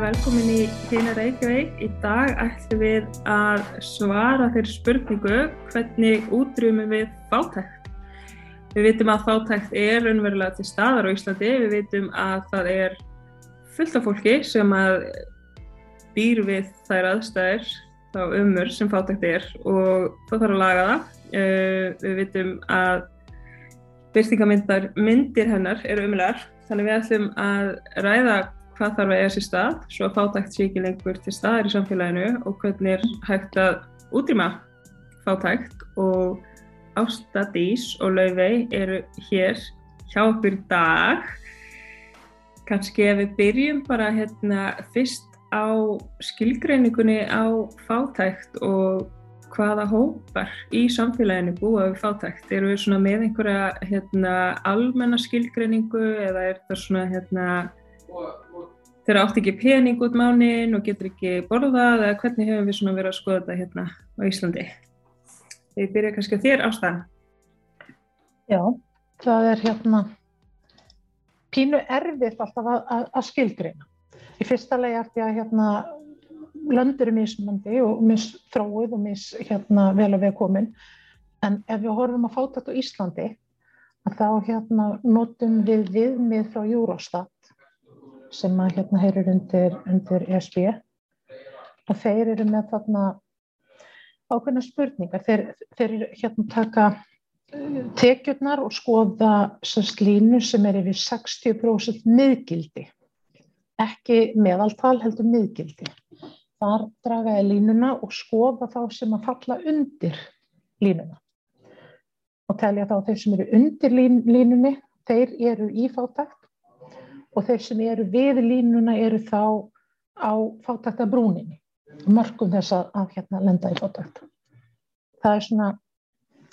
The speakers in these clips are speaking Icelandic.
verið velkomin í Hina Reykjavík. Í dag ætlum við að svara þeirr spurningu hvernig útrýmum við fátækt. Við vitum að fátækt er unverulega til staðar á Íslandi. Við vitum að það er fullt af fólki sem býr við þær aðstæðir þá umur sem fátækt er og þá þarf að laga það. Uh, við vitum að byrtingamindar myndir hennar eru umlegar þannig við ætlum að ræða hvað þarf að eiga sér stað svo að fátækt sé ekki lengur til staðar í samfélaginu og hvernig er hægt að útrýma fátækt og Ásta Dís og Laufey eru hér hjá okkur dag kannski ef við byrjum bara hérna fyrst á skilgreiningunni á fátækt og hvaða hópar í samfélaginu búa við fátækt? Eru við svona með einhverja hérna, almenna skilgreiningu eða er það svona hérna, þeirra átt ekki pening út mánin og getur ekki borðað eða hvernig hefur við svona verið að skoða þetta hérna á Íslandi? Þegar byrja kannski á þér ástæðan. Já, það er hérna pínu erfitt alltaf að, að, að skilgreina. Í fyrsta legi er að hérna löndur er mismandi og misþróið og mis hérna vel að við komin en ef við horfum að fáta þetta á Íslandi þá hérna notum við viðmið frá Eurostat sem að hérna heyrir undir, undir ESB og þeir eru með þarna ákveðna spurningar. Þeir, þeir hérna taka uh, tekjurnar og skoða línu sem er yfir 60% miðgildi. Ekki meðaltal heldur miðgildi. Þar draga ég línuna og skoða þá sem að falla undir línuna. Og telja þá þeir sem eru undir lín, línunni, þeir eru í fátækt og þeir sem eru við línuna eru þá á fátæktabrúninni, mörgum þess að, að hérna lenda í fátækt. Það er svona,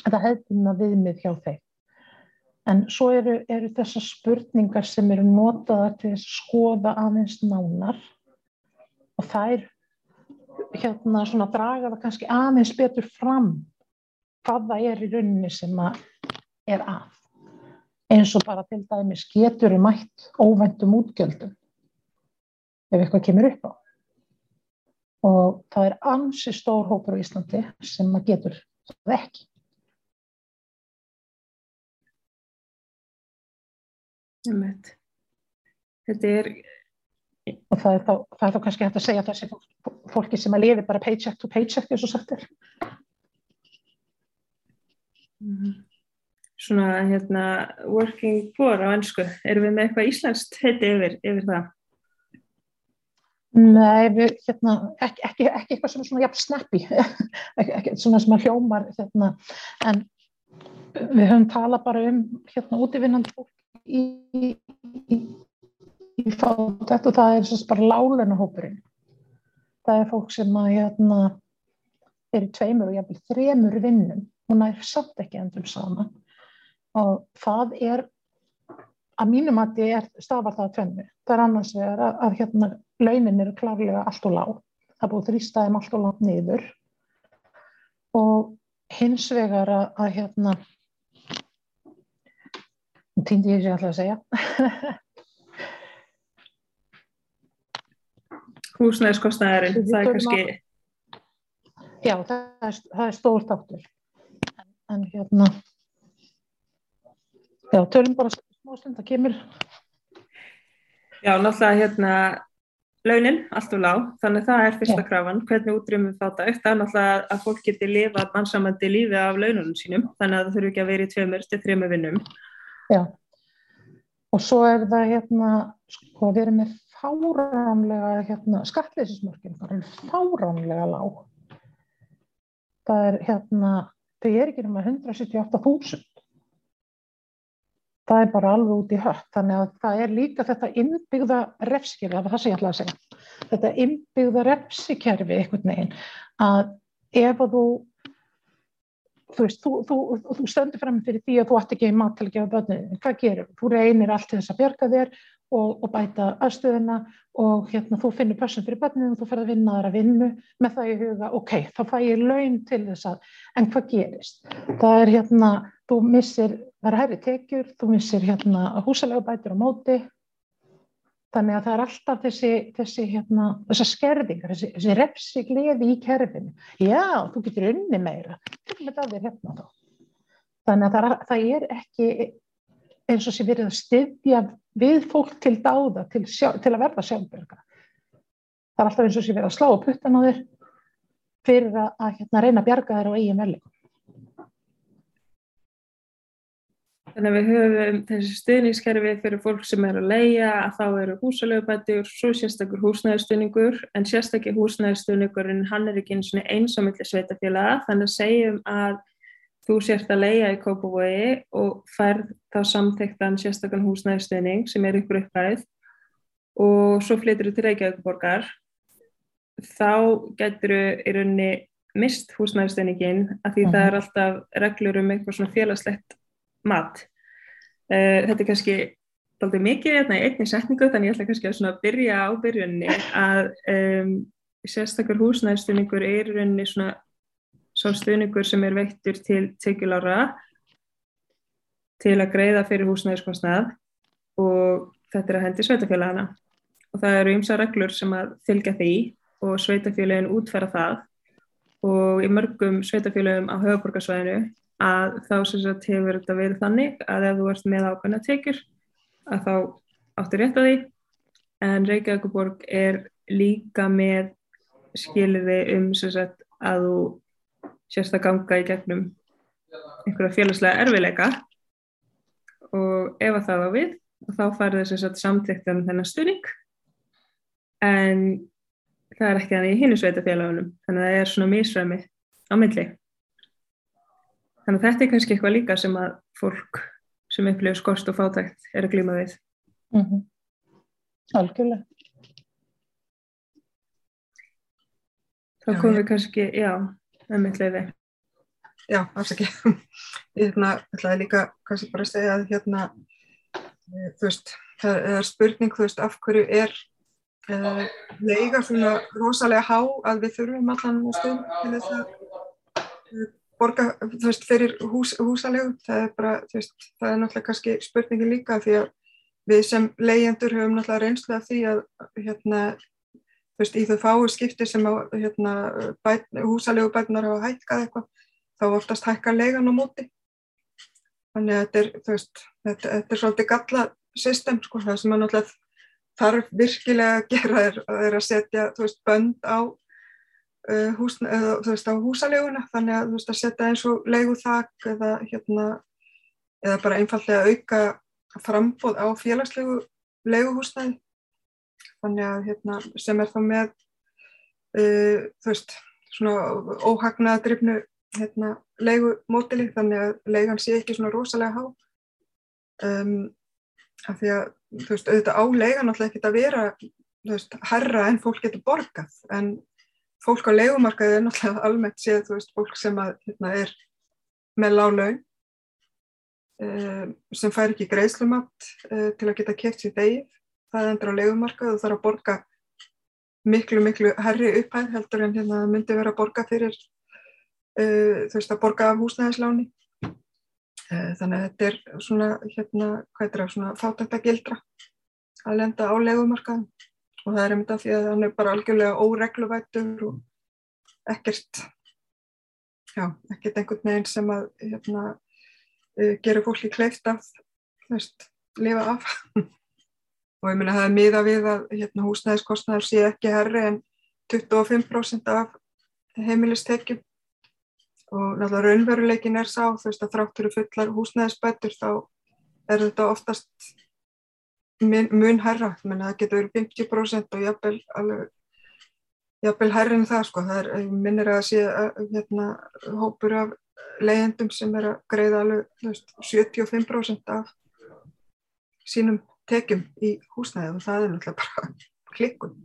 þetta hefðum að viðmið hjá þeim. En svo eru, eru þessar spurningar sem eru notaðar til að skoða aðeins nánar og þær hérna svona draga það kannski aðeins betur fram hvað það er í rauninni sem að er að eins og bara til dæmis getur um mætt óvendum útgjöldum ef eitthvað kemur upp á. Og það er ansi stór hópur á Íslandi sem að getur það ekki. Þetta er og það er þá, það er þá kannski hægt að segja þessi fólki sem að lifi bara paycheck to paycheck eins og sagt er. Mhm. Svona hérna working poor á ennsku erum við með eitthvað íslenskt heiti yfir, yfir það? Nei, við, hérna, ekki, ekki, ekki eitthvað sem er svona jafn snappi ekki, svona sem að hljómar hérna, en við höfum talað bara um hérna útífinnandi fólk í, í í fátækt og það er svo bara lálunahópurinn. Það er fólk sem að hérna er í tveimur og jafnvel þremur vinnum og nær samt ekki endur saman og það er að mínum að ég er stafar það að tvennu. Það er annars vegar að, að hérna launin eru klárlega allt og lág. Það búið þrýstaðum allt og lág niður og hins vegar að, að hérna týndi ég sér alltaf að segja húsnæðiskostnæðarinn, það er kannski Já, það er, það er stór þáttur en, en hérna já, tölum bara smástund, það kemur. Já, náttúrulega hérna launin, allt og lág, þannig það er fyrsta já. krafan, hvernig útrýmum við þátt það er náttúrulega að fólk geti lifa mannsamandi lífi af laununum sínum, þannig að það þurfu ekki að vera í tveimur til þreimur vinnum. Já, og svo er það hérna, sko, við erum með fáránlega hérna, skattleysismörkin það er fáránlega lág. Það er hérna þau er ekki um að 178.000 það er bara alveg út í hött þannig að það er líka þetta innbyggða refskjörfi, það var það sem ég ætlaði að segja þetta innbyggða refsikerfi einhvern veginn að ef að þú þú veist, þú, þú, þú stöndir fram fyrir því að þú ætti ekki mat til að gefa börnið, hvað gerir? Þú reynir allt til þess að björga þér og, og bæta aðstöðuna og hérna þú finnur person fyrir börnið og þú ferð að vinna aðra vinnu með það í huga, ok, þá fæ ég laun til þess að, en hvað gerist? Það er hérna, þú missir, það er hæri tekjur, þú missir hérna húsalega bætur á móti Þannig að það er alltaf þessi, þessi hérna, þessar skerðingar, þessi, þessi repsi gleði í kerfinu. Já, þú getur unni meira. Þér hérna. Þannig að það er, það er ekki eins og sem verið að styðja við fólk til dáða, til, sjá, til að verða sjálfberga. Það er alltaf eins og sem verið að slá puttan á þér fyrir að hérna, reyna að bjarga þér á eigin velingum. Þannig að við höfum þessi stuðningskerfi fyrir fólk sem er að leia, að þá eru húsalöfubættur, svo sérstakur húsnæðisstuðningur, en sérstakir húsnæðisstuðningurinn hann er ekki eins og eins á milli sveitafélaga, þannig að segjum að þú sért að leia í Kópavogi og færð þá samþektan sérstakann húsnæðistöðning sem er ykkur uppæð og svo flytur þú til Reykjavík-borgar þá getur þú í rauninni mist húsnæðistöðningin af því uh -huh. það mhm. er alltaf reglur um eitthvað svona félagslegt mat. Uh, þetta er kannski aldrei mikið hérna í einni setningu þannig ég ætla kannski að byrja á byrjunni að um, sérstakar húsnæðistöðningur er rauninni svona sá stuðningur sem er veittur til tekjulára til að greiða fyrir húsnæðiskostnað og þetta er að hendi sveitafélagana og það eru ymsa reglur sem að fylgja því og sveitafélagin útferða það og í mörgum sveitafélagum á höfuborgarsvæðinu að þá sem sagt hefur þetta verið þannig að ef þú ert með ákvæmna tekjur að þá áttu rétt að því. En Reykjavíkuborg er líka með skiliði um sem sagt að þú sérst að ganga í gegnum einhverja félagslega erfileika og ef að það var við þá farið þess að samtækta um þennan stuðning. En það er ekki þannig í hinu sveitafélagunum þannig að það er svona mísræmi á myndli þannig að þetta er kannski eitthvað líka sem að fólk sem upplifur skorst og fátækt er að glíma við mm -hmm. Algjörlega Þá komum við kannski, já með mitt leiði. Já, afsaki. Ég hérna, ætlaði líka kannski bara að segja að hérna, eh, þú veist, það er spurning, þú veist, af hverju er uh, leiga svona rosalega há að við þurfum allan stund til þess að uh, borga, þú veist, fyrir hús, húsalegu. Það er bara, þú veist, það er náttúrulega kannski spurningi líka því að við sem leyendur höfum náttúrulega reynslu af því að hérna þú veist, í þau fáu skipti sem að hérna, húsalegu bætunar hafa hækkað eitthvað, þá oftast hækkar leigan á móti. Þannig að þetta er, þú veist, þetta, þetta er svolítið galla system, sko, það sem að náttúrulega þarf virkilega að gera er, er að setja, þú veist, bönd á, hús, eða, þú veist, á húsaleguna, þannig að, veist, að setja eins og leiguþak eða, hérna, eða bara einfallega auka frambóð á félagslegu leiguhúsnæði. Þannig að hérna, sem er þá með uh, þú veist svona óhagnaðadrifnu hérna, leigumótili þannig að leigan sé ekki svona rosalega há. Um, af því að þú veist auðvitað á leigan alltaf ekki að vera þú veist herra en fólk getur borgað. En fólk á leigumarkaði er náttúrulega almennt séð þú veist fólk sem að hérna, er með lág laun um, sem fær ekki greiðslumatt uh, til að geta keft sér degið það endur á legumarka þú þarf að borga miklu, miklu herri upphæð heldur en hérna myndi vera að borga fyrir uh, þú veist að borga af húsnæðisláni. Uh, þannig að þetta er svona hérna, hvað er það, svona fátæktagildra að lenda á legumarkaðum og það er einmitt af því að hann er bara algjörlega óregluvættur og ekkert já, ekkert einhvern veginn sem að hérna, uh, gera fólki kleift þú veist, lifa af. Og ég minna að það er miða við að hérna, húsnæðiskostnæður sé ekki herri en 25% af heimilistekjum. Og náttúrulega raunveruleikin er sá þú veist að þráttur fullar húsnæðisbætur þá er þetta oftast mun, mun herra menn að það getur verið 50% og jafnvel alveg jafnvel herri en það sko það er minnir að sé að, hérna, hópur af leyendum sem er að greiða alveg veist, 75% af sínum tekjum í húsnæði og það er náttúrulega bara klikkun.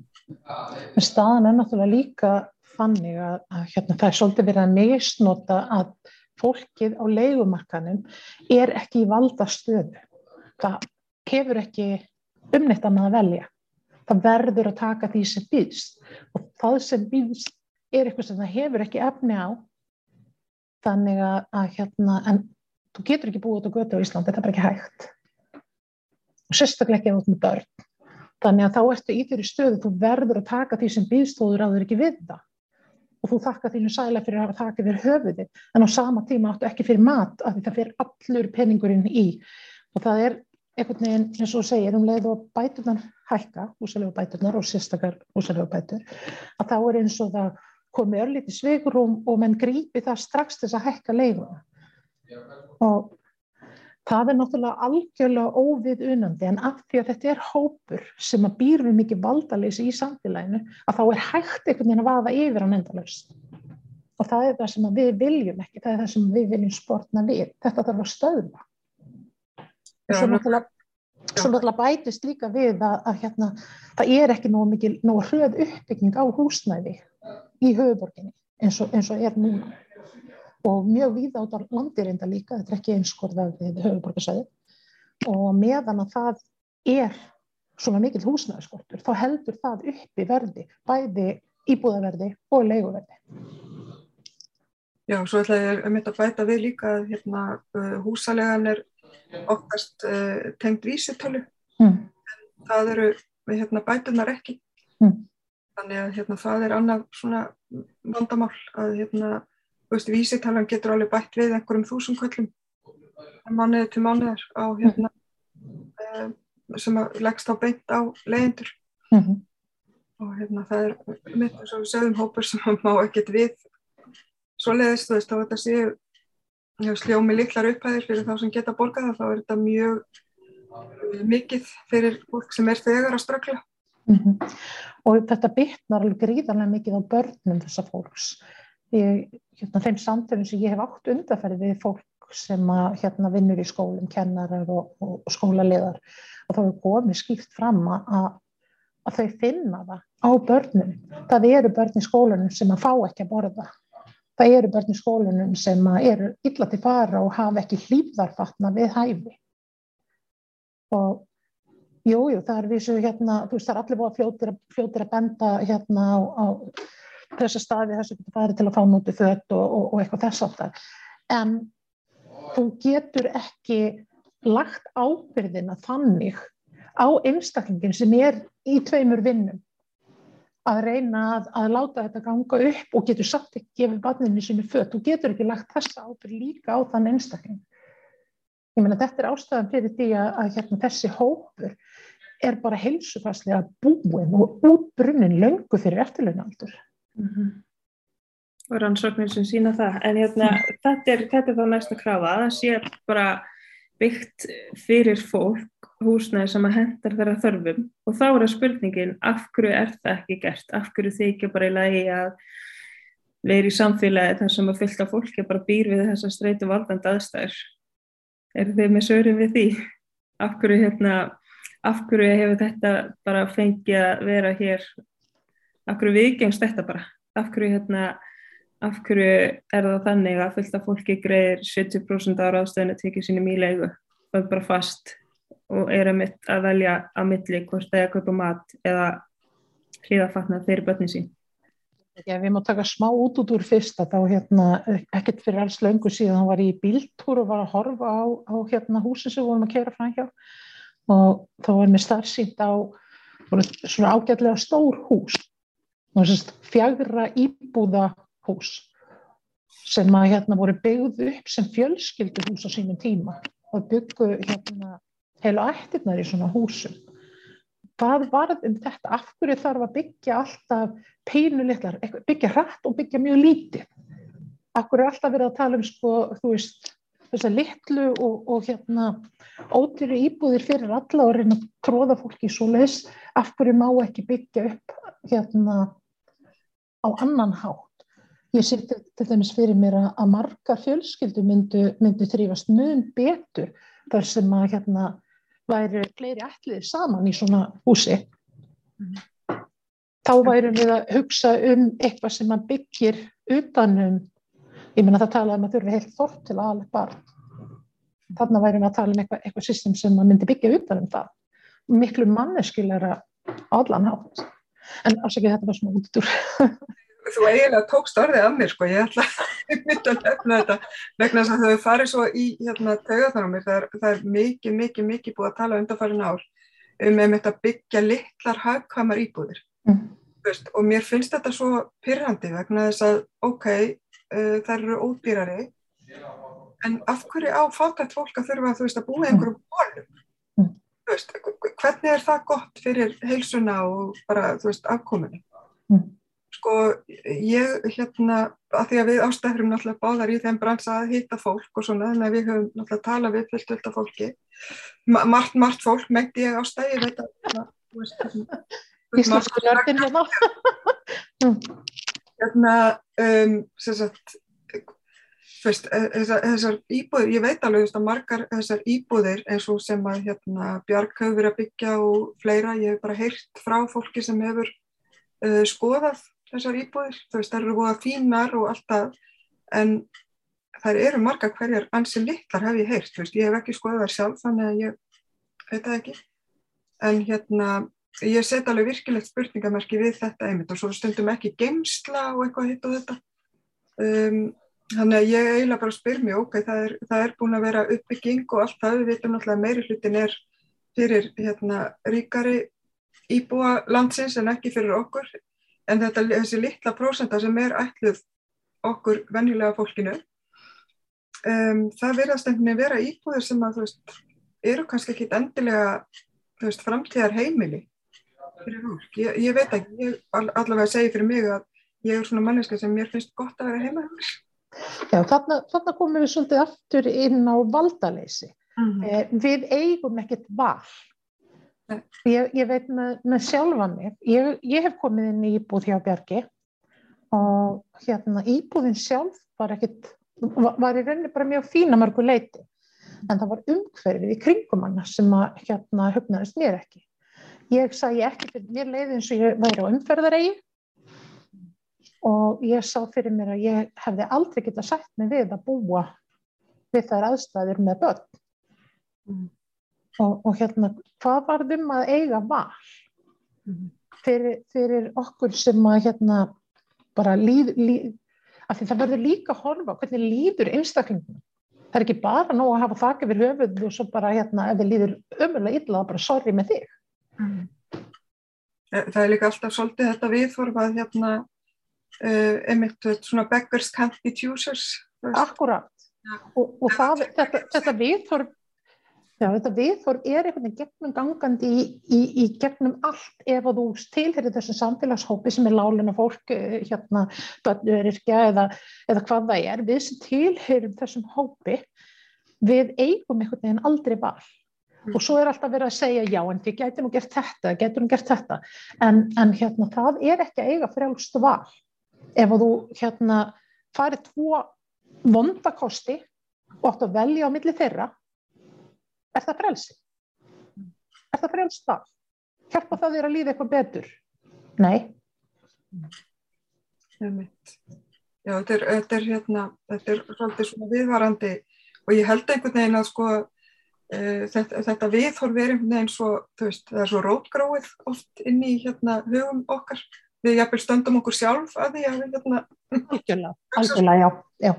Staðan er náttúrulega líka fannig að, að hérna, það er svolítið verið að neysnota að fólkið á leikumarkanum er ekki í valda stöðu. Það hefur ekki umnætt að maður velja. Það verður að taka því sem býðst. Og það sem býðst er eitthvað sem það hefur ekki efni á. Þannig að, að hérna, en þú getur ekki búið út á götu á Íslandi, þetta er bara ekki hægt. Og sérstaklega ekki út með börn. Þannig að þá ertu í þeirri stöðu, þú verður að taka því sem býðstóður að þau ekki við það. Og þú þakka þínu sæla fyrir að hafa þakkið þér höfuði en á sama tíma áttu ekki fyrir mat af því það fyrir allur peningurinn í. Og það er einhvern veginn eins og segir um leið og bæturnar hækka, húsalegu bæturnar og sérstakar húsalegu bætur að þá er eins og það komi örlíti sveigurum og menn grípi það strax þess að hækka leiguna og Það er náttúrulega algjörlega óvið unandi en af því að þetta er hópur sem að býr við mikið valdaleysi í samfélaginu að þá er hægt einhvern veginn að vaða yfir á nendalöst. Og það er það sem við viljum ekki, það er það sem við viljum sportna við. Þetta þarf að stöðla. Og svo náttúrulega, svo náttúrulega bætist líka við að, að hérna, það er ekki nógu mikið, nógu hröð uppbygging á húsnæði í höfuborginni eins og, eins og er núna. Og mjög víð át á landireinda líka, þetta er ekki einskorðað við höfuborgarsæði og meðan að það er svona mikill húsnæðiskortur, þá heldur það uppi verði, bæði íbúðaverði og leiguverði. Já, svo ætla ég að mynda að bæta við líka að hérna, uh, húsalegan er oftast uh, tengd vísitölu, mm. en það eru hérna, bætunar ekki. Mm. Þannig að hérna, það er annað svona vandamál að hérna, vísitalan getur alveg bætt við einhverjum þúsund kvöllum mánuði til mánuðar á hérna mm. um, sem að leggst á beint á leyendur mm -hmm. og hérna það er mitt eins og við sögum hópur sem má ekkert við svo leiðist þú veist þá þetta séu sljómi liklar upphæðir fyrir þá sem geta borgað þá er þetta mjög uh, mikið fyrir fólk sem er þegar að strökla mm -hmm. og þetta bytnar alveg gríðarlega mikið á börnum þessa fólks ég, hérna, þeim samtöfum sem ég hef átt undarferði við fólk sem að, hérna, vinnur í skólum, kennarar og, og, skólaliðar og þá er komið skýrt fram að, að þau finna það á börnum. Það eru börn í skólunum sem að fá ekki að borða. Það eru börn í skólunum sem eru illa til fara og hafa ekki hlýfðarfatna við hæfi. Og jújú, jú, það er vísu hérna, þú veist það er allir búið fljótir, fljótir að benda hérna á, á þessa staði þess að geta farið til að fá núti þött og, og, og eitthvað þess aftar. En þú getur ekki lagt ábyrðina þannig á einstaklingin sem er í tveimur vinnum að reyna að, að láta þetta ganga upp og getur satt ekki gefið barninu sinu fött. Þú getur ekki lagt þessa ábyrð líka á þann einstakling. Ég meina þetta er ástæðan fyrir því að, að hérna, þessi hópur er bara heilsufarslega búin og útbrunnin löngu fyrir eftirlunaldur. Mm -hmm. Og rannsóknir sem sína það. En hérna, mm. þetta, er, þetta er þá næsta krafa. Það sé bara byggt fyrir fólk húsnæði sem að hendar þeirra þörfum og þá er það spurningin af hverju er það ekki gert? Af hverju þykja bara í lagi að vera í samfélagi þar sem að fylgta fólki bara býr við þessa streytu valdand aðstæður? Er þið með sögurum við því? Af hverju, hérna, af hverju hefur þetta bara fengið að vera hér af hverju viðgengst þetta bara af hverju, hérna, af hverju er það þannig að fullt af fólki greiðir 70% ára ástöðinu að tekja sínum í leigu og bara fast og er að, mitt, að velja að milli hvort það er að kaupa mat eða hliðafatna fyrir börnin sín. Já, við máum taka smá út út úr fyrsta. Þá hérna, ekkert fyrir alls löngu síðan hann var í bíltúr og var að horfa á, á hérna húsin sem við vorum að kera fram hjá. Og þá var mér starfsýnt á svona ágætlega stór hús. Fjagra íbúða hús sem að hérna voru byggðu upp sem fjölskylduhús á sínum tíma. Og byggu hérna heilu ættirnar í svona húsum. Hvað var um þetta? Af hverju þarf að byggja alltaf peinu litlar, byggja hratt og byggja mjög lítið? Af hverju er alltaf verið að tala um sko, þú veist, þess að litlu og, og hérna ótyru íbúðir fyrir alla og reyna að tróða fólki svo leis, af hverju má ekki byggja upp hérna á annan hátt. Ég sé til, dæmis fyrir mér að margar fjölskyldu myndu, myndu þrýfast mun betur þar sem að hérna væri fleiri ætlið saman í svona húsi. Þá værum við að hugsa um eitthvað sem að byggir utanum, ég menna það talaði um að þurfi heilt þort til aðalega barn. Þannig værum við að tala um eitthvað, eitthvað system sem að myndi byggja utanum það. Miklu manneskilæra allan hátt en afsakið þetta var svona út úr Þú eiginlega tókst orðið af mér sko, ég ætla að mynda að nefna þetta vegna þess að þau farið svo í hérna, taugaþanum mér, það er, það er mikið, mikið, mikið búið að tala undanfærin ár um einmitt að byggja litlar hagkvæmar íbúðir Mm. Veist, og mér finnst þetta svo pyrrandi vegna þess að ok, uh, þær eru ódýrari en af hverju á fátætt fólk að þurfa þú veist, að búa í einhverjum bólum Mm. veist, hvernig er það gott fyrir heilsuna og bara þú veist, afkominni Mm. sko, ég hérna að því að við ástæðurum náttúrulega báðar í þeim bransa að hitta fólk og svona þannig að við höfum náttúrulega talað við fullt fullt af fólki Ma margt, margt fólk meinti ég ástæði, ég veit að hérna, þú veist, hérna, Íslensku nördin hérna. hérna um, sem sagt Veist, þessar, þessar íbúðir, ég veit alveg veist, að margar þessar íbúðir eins og sem að hérna, Bjarg hefur verið að byggja og fleira, ég hef bara heyrt frá fólki sem hefur uh, skoðað þessar íbúðir, þú veist, það eru búið að fínar og alltaf, en þær eru margar hverjar ansi litlar hef ég heyrt, þú veist, ég hef ekki skoðað þær sjálf, þannig að ég veit það ekki, en hérna, ég set alveg virkilegt spurningamerki við þetta einmitt og svo stundum ekki geimsla og eitthvað hitt og þetta. Um, Þannig að ég eiginlega bara spyr mér, ok, það er, það er búin að vera uppbygging og allt það, við veitum náttúrulega meiri hlutin er fyrir hérna, ríkari íbúa landsins en ekki fyrir okkur, en þetta, þessi litla prósenda sem er ætluð okkur venjulega fólkinu, um, það verðast einhvern veginn vera íbúðir sem að, þú veist, eru kannski ekki endilega, þú veist, framtíðar heimili fyrir fólk. Ég, ég veit ekki, ég allavega segi fyrir mig að ég er svona manneska sem mér finnst gott að vera heima Já, þarna, þarna komum við svolítið aftur inn á valdaleysi. Mm -hmm. eh, við eigum ekkert val. Ég, ég veit með, með sjálfa mig, ég, ég hef komið inn í íbúð hjá Bjarki og hérna íbúðin sjálf var ekkert, var, í rauninni bara mjög fína mörgu leiti. En það var umhverfið í kringum hana sem að hérna hugnaðist mér ekki. Ég sagði ekki fyrir mér leið eins og ég væri á umferðaregi og ég sá fyrir mér að ég hefði aldrei getað sætt mig við að búa við þær aðstæður með börn mm. Og, og hérna hvað var þum að eiga val mm. fyrir, fyrir okkur sem að hérna bara líð, líð af því það verður líka að horfa hvernig líður einstaklingum það er ekki bara nóg að hafa þakka við höfuð og svo bara hérna ef þið líður ömulega illa bara sorgi með þig mm. Það er líka alltaf svolítið þetta viðforfað hérna uh, einmitt svona beggars can't be choosers Akkurat ja. og, og það, þetta, þetta viðþorf já, þetta viðþorf er einhvern veginn gegnum gangandi í, í, í gegnum allt ef að þú tilherir þessum samfélagshópi sem er láluna fólk hérna, börnuryrkja eða, eða hvað það er, við sem tilherum þessum hópi við eigum einhvern veginn aldrei val. Og svo er alltaf verið að segja já en þið getur nú gert þetta, getur nú gert þetta. En, en hérna það er ekki að eiga frjálst val. Ef þú hérna farið tvo vondakosti og átt að velja á milli þeirra er það frelsi? Er það frelst val hjálpa það þér að líða eitthvað betur? Nei. Já, þetta er, þetta er hérna þetta er svolítið svona viðvarandi og ég held einhvern veginn að sko uh, þetta, þetta viðhorf er einhvern veginn svo, þú veist, það er svo rótgróið oft inn í hérna hugum okkar við jafnvel stöndum okkur sjálf að því að hérna algjörlega, algjörlega, já, já.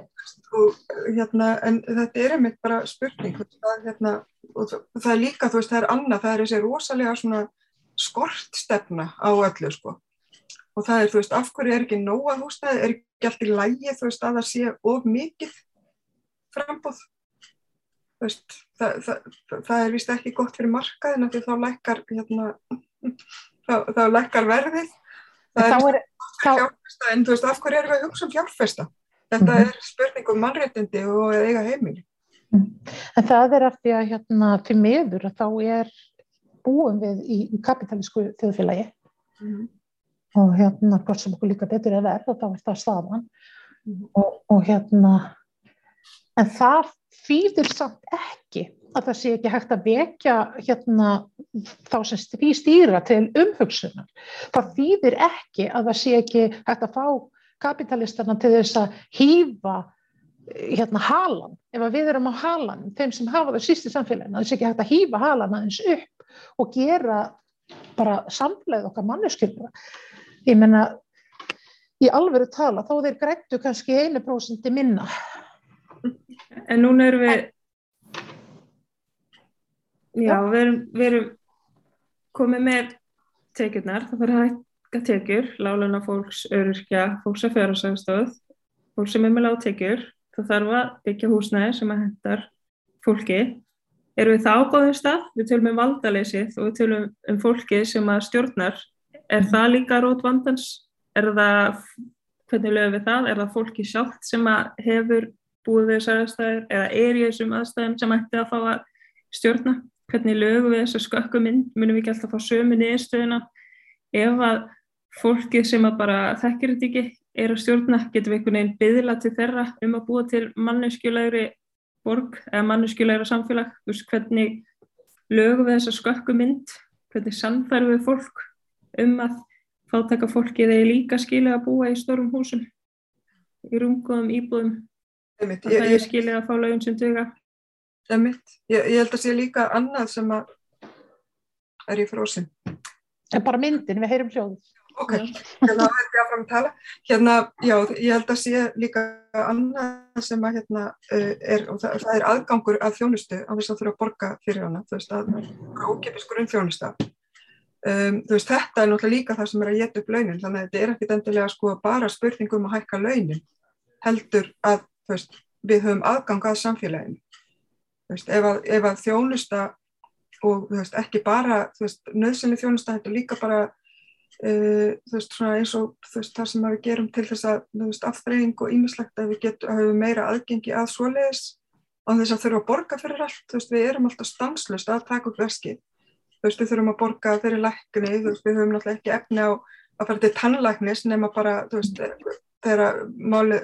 Og, hérna, en þetta er einmitt bara spurning það, hérna, og það er líka, þú veist, það er annað það er þessi rosalega svona skortstefna á öllu sko. Og það er, þú veist, af hverju er ekki nóga húsnæði, er ekki allt í lægi, þú veist, að það sé of mikið frambóð þú veist, það, það, það er vist ekki gott fyrir markaðina því þá lækkar hérna, þá, þá lækkar verðið það er, er fjárfesta, en þú veist, af hverju erum við að hugsa um fjárfesta þetta -hmm. er spurning um mannréttindi og eiga heimili En það er eftir að hérna, til meður að þá er búum við í, í kapitalísku þjóðfélagi mm -hmm. og hérna hvort sem okkur líka betur er verð og þá er það staðan mm -hmm. og, og hérna en það þýðir samt ekki að það sé ekki hægt að vekja hérna þá sem því stýra til umhugsunar. Það þýðir ekki að það sé ekki hægt að fá kapitalistana til þess að hýfa hérna halan, ef við erum á halan þeim sem hafa það síst í samfélaginu það sé ekki hægt að hýfa halan aðeins upp og gera bara samfélagið okkar manneskjöldra ég menna í alveru tala þá þeir grættu kannski einu prósundi minna En núna erum við já, við erum, við erum komið með tekjurnar, það fyrir að hækka tekjur, láluna fólks, öryrkja, fólks að fjárhásafstöð, fólk sem er með lág tekjur, það þarf að byggja húsnæði sem að hendar fólki. Erum við það á góðum stað? Við tölum um valdaleysið og við tölum um fólki sem að stjórnar. Er það líka rót vandans? Er það, hvernig lögum við það? Er það fólki sjálft sem að hefur búið þessar aðstæður eða er í þessum aðstæðum sem ætti að fá að stjórna? Hvernig lögum við þessu skökkuminn? Munum við ekki alltaf fá sömu niðurstöðuna? Ef að fólki sem að bara þekkir þetta ekki er að stjórna, getum við einhvern veginn byðla til þeirra um að búa til manneskjulegri borg eða manneskjulegra samfélag, veist hvernig lögum við þessa skökku mynd, hvernig sannfærum við fólk um að fátaka fólki þegar líka skilja að búa í stórum húsum, í rungum íbúðum, Einmitt, að ég, það er ég, skilja að fá lögum sem duga. Einmitt, ég, ég held að sé líka annað sem að er í frósin. En bara myndin, við heyrum hljóð. Ok, hérna er ég áfram að tala. Hérna, já, ég held að sé líka annað sem að hérna uh, er, og það, það er aðgangur að þjónustu á þess að þurfa að borga fyrir hana, þú veist, að ókipis grunn þjónusta. Um, þú veist, þetta er náttúrulega líka það sem er að geta upp launin, þannig að þetta er ekkit endilega sko bara spurningum að hækka launin, heldur að, þú veist, við höfum aðgang að samfélaginu. Veist, ef að, ef að þjónusta og, veist, ekki bara, nöðsynni þjónusta, þetta er líka bara Uh, veist, eins og það sem við gerum til þess að, afþreying og ímislegt að við getum, að meira aðgengi að svoleiðis á þess að þurfa að borga fyrir allt, við erum alltaf stanslust að taka upp verski, við þurfum að borga fyrir lækni, við höfum náttúrulega ekki efni á að fara til tannlæknis nema bara, þegar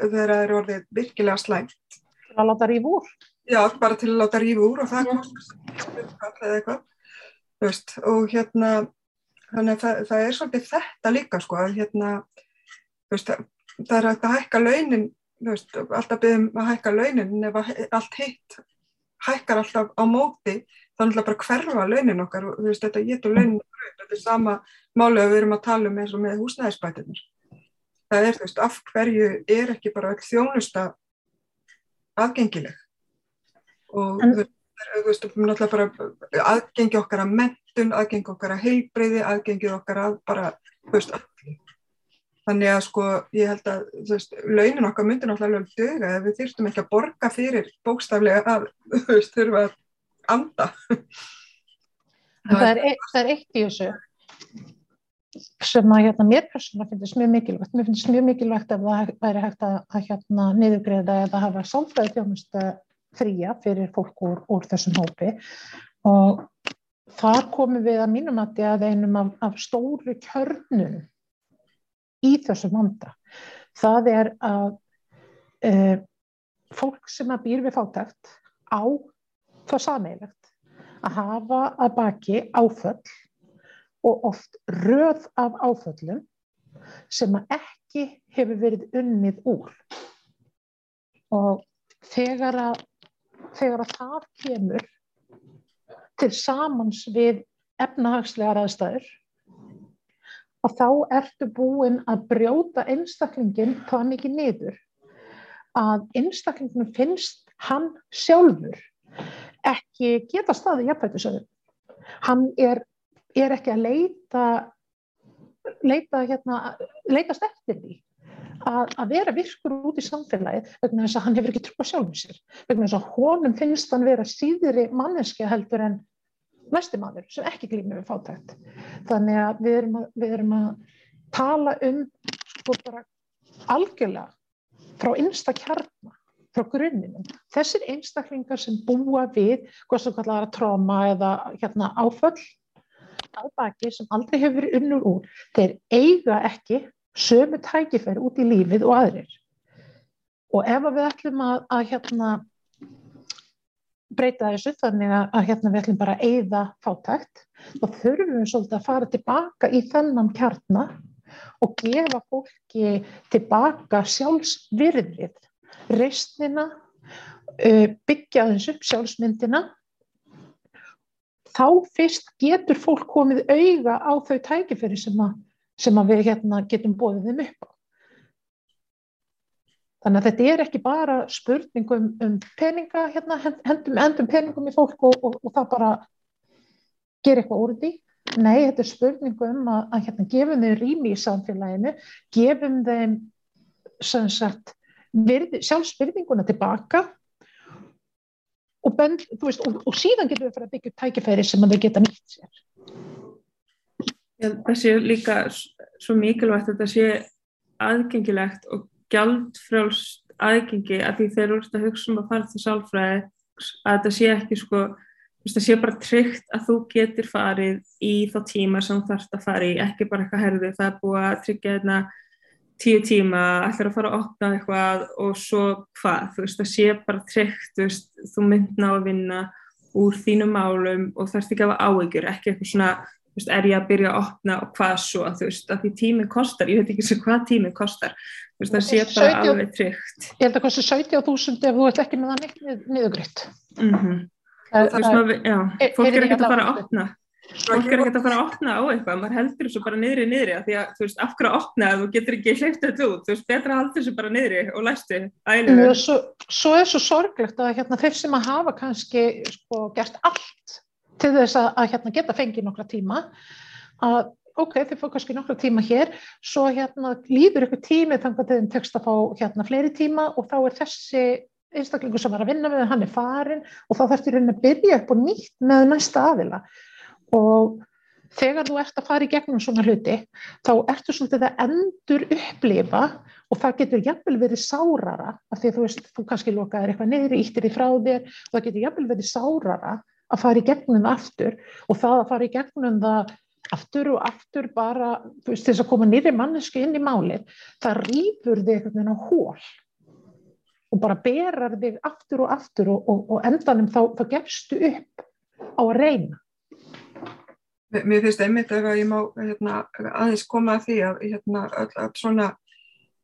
það er orðið virkilega slæmt. Til að láta rífa úr. Já, bara til að láta rífa úr og það kostar eða eitthvað, veist, og hérna þannig að það, það er svolítið þetta líka sko að hérna veist, það er að hækka launin veist, alltaf byrjum að hækka launin ef allt hitt hækkar alltaf á móti þannig að bara hverfa launin okkar veist, þetta getur launin þetta er sama máli að við erum að tala um eins og með húsnæðisbætinir það er þú veist af hverju er ekki bara þjónusta aðgengileg og en, þú veist, náttúrulega bara aðgengi okkar að mentun, aðgengi okkar að heilbreyði, aðgengi okkar að bara, þú veist, allir. Þannig að sko, ég held að, þú veist, launin okkar myndir náttúrulega döga ef við þýrstum ekki að borga fyrir bókstaflega að, þú veist, þurfa að anda. Það er, eitt, það er eitt í þessu sem að hérna mér persónulega finnst mjög mikilvægt. Mér finnst mjög mikilvægt ef það væri hægt að, að hérna niðurgreða eða hafa sálfræði þjónustu fría fyrir fólk úr, úr þessum hópi og þar komum við að mínum að það er einum af, af stóru kjörnum í þessum vanda. Það er að e, fólk sem að býr við fátækt á það sameilegt að hafa að baki áföll og oft röð af áföllum sem að ekki hefur verið unnið úr og þegar að þegar að það kemur til samans við efnahagslegar aðstæður og þá ertu búin að brjóta einstaklingin það mikið niður að einstaklingin finnst hann sjálfur ekki geta staði jafnveitisöðum. Hann er, er ekki að leita leita hérna, leitast eftir því að, að vera virkur út í samfélagið vegna þess að hann hefur ekki trú að sjálfum sér vegna þess að honum finnst hann vera síðri manneskja heldur en næsti maður sem ekki glýmur við fátækt þannig að við erum að, við erum að tala um sko algjörlega frá einsta kjarnar frá grunninum. Þessir einstaklingar sem búa við hvað sem kallar að tróma eða hérna, áföll að baki sem aldrei hefur unnur úr, þeir eiga ekki sömu tækifæri út í lífið og aðrir. Og ef við ætlum að, að hérna, breyta þessu þannig að, að hérna, við ætlum bara að eyða fátækt, þá þurfum við svolítið að fara tilbaka í þennan kjarnar og gefa fólki tilbaka sjálfsvirðið, reistnina, byggja þess upp sjálfsmyndina. Þá fyrst getur fólk komið auga á þau tækifæri sem að sem við hérna, getum bóðið þeim upp á. Þannig að þetta er ekki bara spurning um, peninga, hérna, hendum, hendum peningum í fólk og, og, og það bara gerir eitthvað úr því. Nei, þetta er spurningu um að, að hérna, gefum þeim rými í samfélaginu, gefum þeim sjálfsbyrðinguna tilbaka og, bend, veist, og, síðan getum við að fara að byggja tækifæri sem þau geta nýtt sér. Það sé líka svo mikilvægt að þetta sé aðgengilegt og gjaldfrjálst aðgengi að því þeir eru að hugsa um að fara til sálfræði að þetta sé ekki sko það sé bara tryggt að þú getur farið í þá tíma sem þarfst að fara í, ekki bara eitthvað herðu, það er búið að tryggja hérna tíu tíma, ætlar að fara að opna eitthvað og svo hvað, þú veist, það sé bara tryggt, þú veist, þú mynd ná að vinna úr þínum málum og þarfst ekki að hafa áhyggjur, ekki eitthvað svona, veist, er ég að byrja að opna og hvað svo, þú veist, að því tíminn kostar, ég veit ekki sem hvað tíminn kostar, þú veist, það sé bara 17, alveg tryggt. Ég held að kosti 17.000 ef þú ert ekki með það neitt niðugriðt. Mm -hmm. Það, það, það, já, fólk er ekkert að fara að opna fólk er ekkert að fara að opna á eitthvað maður heldur þessu bara niðri niðri því að þú veist, af hverju að opna að þú getur ekki hleypt þetta út, þú veist, betra að halda þessu bara niðri og læstu ælu svo, svo er svo sorglegt að hérna, þeir sem að hafa kannski sko, gert allt til þess að, að hérna, geta fengið nokkra tíma að ok, þeir fá kannski nokkra tíma hér svo hérna líður ykkur tími þannig að þeim tekst að fá hérna fleiri tíma og þá er þessi einstaklingu sem var að vinna með hann er farin og þá þarfst rauninni að byrja upp og nýtt með næsta aðila. Og þegar þú ert að fara í gegnum svona hluti þá ertu svolítið að endur upplifa og það getur jafnvel verið sárara af því að þú veist, þú kannski lokaður eitthvað neyri, íttir því frá þér og það getur jafnvel verið sárara að fara í gegnum það aftur og það að fara í gegnum það aftur og aftur bara, þú veist, þess að koma nýri mannesku inn í málið, það rýfur þig einhvern veginn á hól og bara berar þig aftur og aftur og, og, og endanum þá, þá gefstu upp á að reyna. Mér finnst einmitt að ég má hérna, aðeins koma að því að hérna, all, all svona,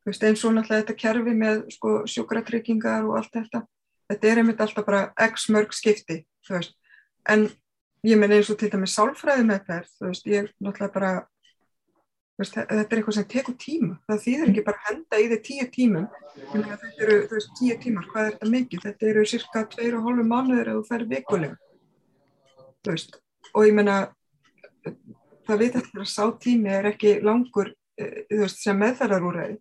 eins og náttúrulega þetta kerfi með sko, sjúkratryggingar og allt þetta, þetta er einmitt alltaf bara x mörg skipti, en ég menn eins og til dæmis sálfræði með þær, ég náttúrulega bara Veist, þetta er eitthvað sem tekur tíma, það þýðir ekki bara henda í því tíu tímum, þetta eru veist, tíu tímar, hvað er þetta mikið, þetta eru cirka tveir og hálfu mánuður að þú fær vikulega, og ég menna, það veit eftir að sá tími er ekki langur eh, veist, sem meðferðarúræði.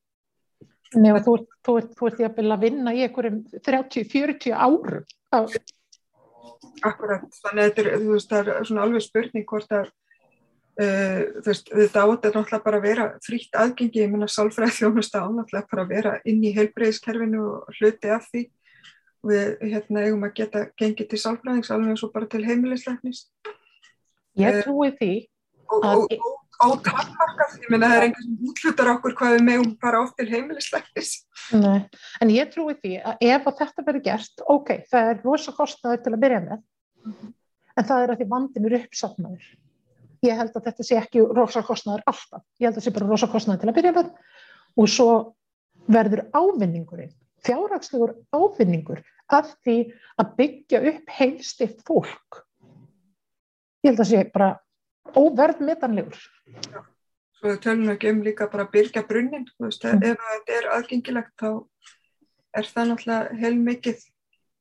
Nei og þú, þú, þú ert jafnvel að vinna í einhverjum 30-40 árum. Akkurat, þannig að þetta er, er alveg spurning hvort að Uh, veist, þetta átt er náttúrulega bara að vera frítt aðgengi, ég minna sálfræði þjónusta á náttúrulega bara að vera inn í heilbreyðiskerfinu og hluti af því. Og við hérna eigum að geta gengið til sálfræðings alveg eins og bara til heimilisleiknis Ég uh, trúi því og, og, og, og takmarkað, ég minna það er einhvern sem útlutar okkur hvað við megum bara oft til heimilisleiknis En ég trúi því að ef að þetta verður gert, ok, það er rosa kostnaður til að byrja með mm -hmm. en það er að því vandin eru uppsatnaður ég held að þetta sé ekki rosakostnaður alltaf, ég held að þetta sé bara rosakostnaður til að byrja með og svo verður ávinningurinn, fjárhagslegur ávinningur af því að byggja upp heilstift fólk. Ég held að þetta sé bara óverðmetanlegur. Svo þau tölum ekki um líka bara að byrja brunnin, veist, mm. ef þetta er aðgengilegt þá er það náttúrulega heil mikið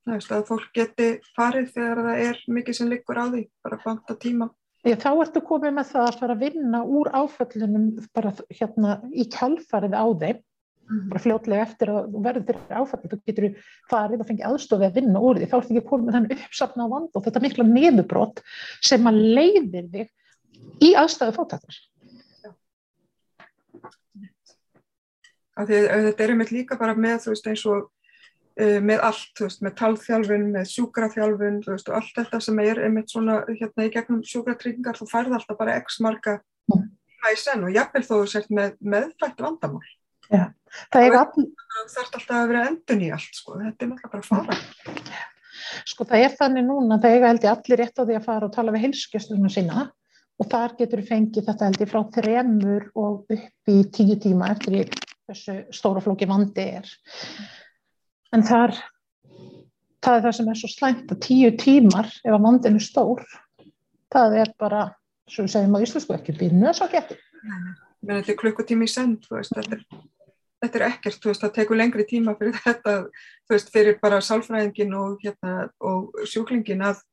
að fólk geti farið þegar það er mikið sem liggur á því, bara banta tíma. Ég, þá ertu komið með það að fara að vinna úr áföllunum bara hérna í kjálfarið á þeim, mm. bara fljótlega eftir að þú verður þér áfallið, þú getur farið og fengið aðstofið að vinna úr því, þá ertu ekki komið með þann uppsafna á vand og þetta mikla neðubrott sem að leiðir þig í aðstæðu fótættar. Þetta er einmitt líka bara með þú veist eins og uh, með allt, þú veist, með talþjálfun, með sjúkraþjálfun, þú veist, og allt þetta sem er einmitt svona hérna í gegnum sjúkratryggingar, þú færð alltaf bara x marga mm. í senn og jafnvel þó þú sért með meðfætt vandamál. Já, það er þarf alltaf að vera endun í allt, sko, þetta er náttúrulega bara fara. Sko það er þannig núna, það eiga held ég allir rétt á því að fara og tala við heilskjöstunum sína og þar getur við fengið þetta held ég frá þremur og upp í tíu tíma eftir því þessu stóra flóki vandi er. En þar það er það sem er svo slæmt að tíu tímar ef að vandin er stór það er bara, svo segjum á íslensku ekki býrnu þess að geta menn þetta er klukkutími í senn veist, þetta, er, þetta er ekkert, veist, það tekur lengri tíma fyrir þetta veist, fyrir bara sálfræðingin og, hérna, og sjúklingin að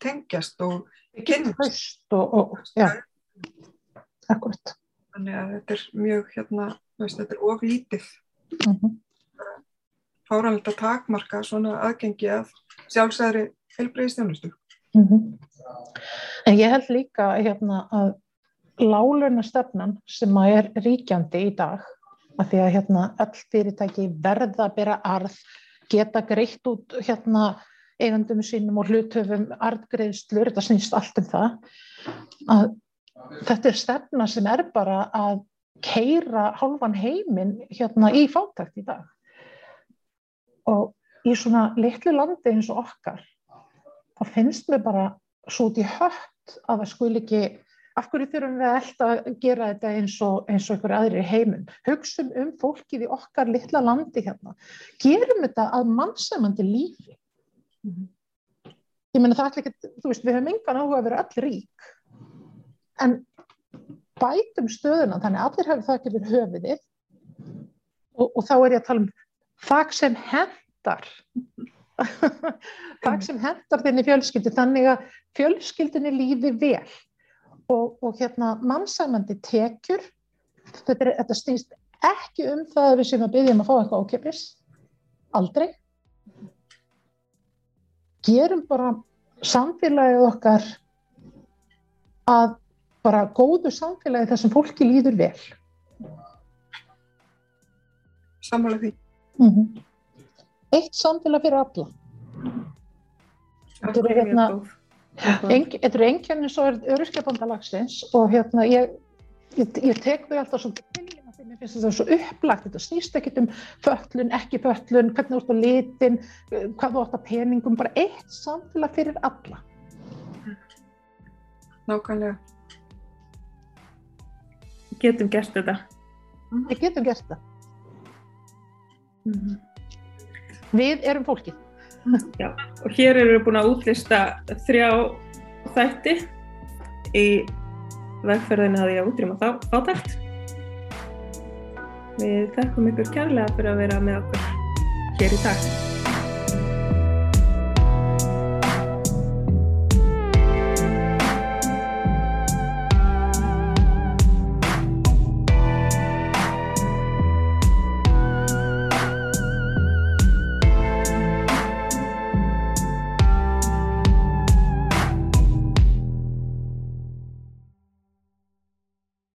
tengjast og kynnast og, og, Akkurat. Þannig að þetta er mjög, hérna, veist, þetta er oflítið. Mm -hmm. Fáranlegt að takmarka svona aðgengi að sjálfsæðri heilbreyðistjónustu. Mm -hmm. En ég held líka hérna, að láluna stefnan sem að er ríkjandi í dag, að því að hérna, öll fyrirtæki verða að bera arð, geta greitt út hérna, eigandum sínum og hlutöfum arðgreðslur, þetta snýst allt um það, að þetta er stefna sem er bara að keira halvan heiminn hérna í fátækt í dag. Og í svona litlu landi eins og okkar, þá finnst mér bara svo í hött að það skul ekki, af hverju þurfum við alltaf að gera þetta eins og, eins og einhverju aðri heiminn. Hugsum um fólkið í okkar litla landi hérna. Gerum þetta að mannsamandi lífi. Ég menna það er ekki, þú veist, við höfum engan áhuga að vera allir rík. En bætum stöðuna þannig allir hafi þakk yfir höfiðið og, og þá er ég að tala um þakk sem hendar þakk sem hendar þinni fjölskyldu þannig að fjölskyldinni lífi vel og, og hérna mannsæmandi tekjur þetta, er, þetta stýst ekki um það að við séum að byggja um að fá eitthvað ákipis aldrei gerum bara samfélagið okkar að bara góðu samfélagi þar sem fólki líður vel. Sammála því. Mm -hmm. Eitt samfélag fyrir alla. Þetta eru hérna, þetta eru engjörnir svo er öryrkjabandalagsins og hérna ég, ég, ég tek þau alltaf svo til því mér finnst þetta svo upplagt, þetta snýst ekkert um föllun, ekki föllun, hvernig þú ert á litin, hvað þú ert á peningum, bara eitt samfélag fyrir alla. Nákvæmlega getum gert þetta. Við getum gert þetta. Mm -hmm. Við erum fólkið. Já, og hér eru við búin að útlista þrjá þætti í vegferðinu að ég útrýma fátækt. Við þekkum ykkur kærlega fyrir að vera með okkur hér í dag.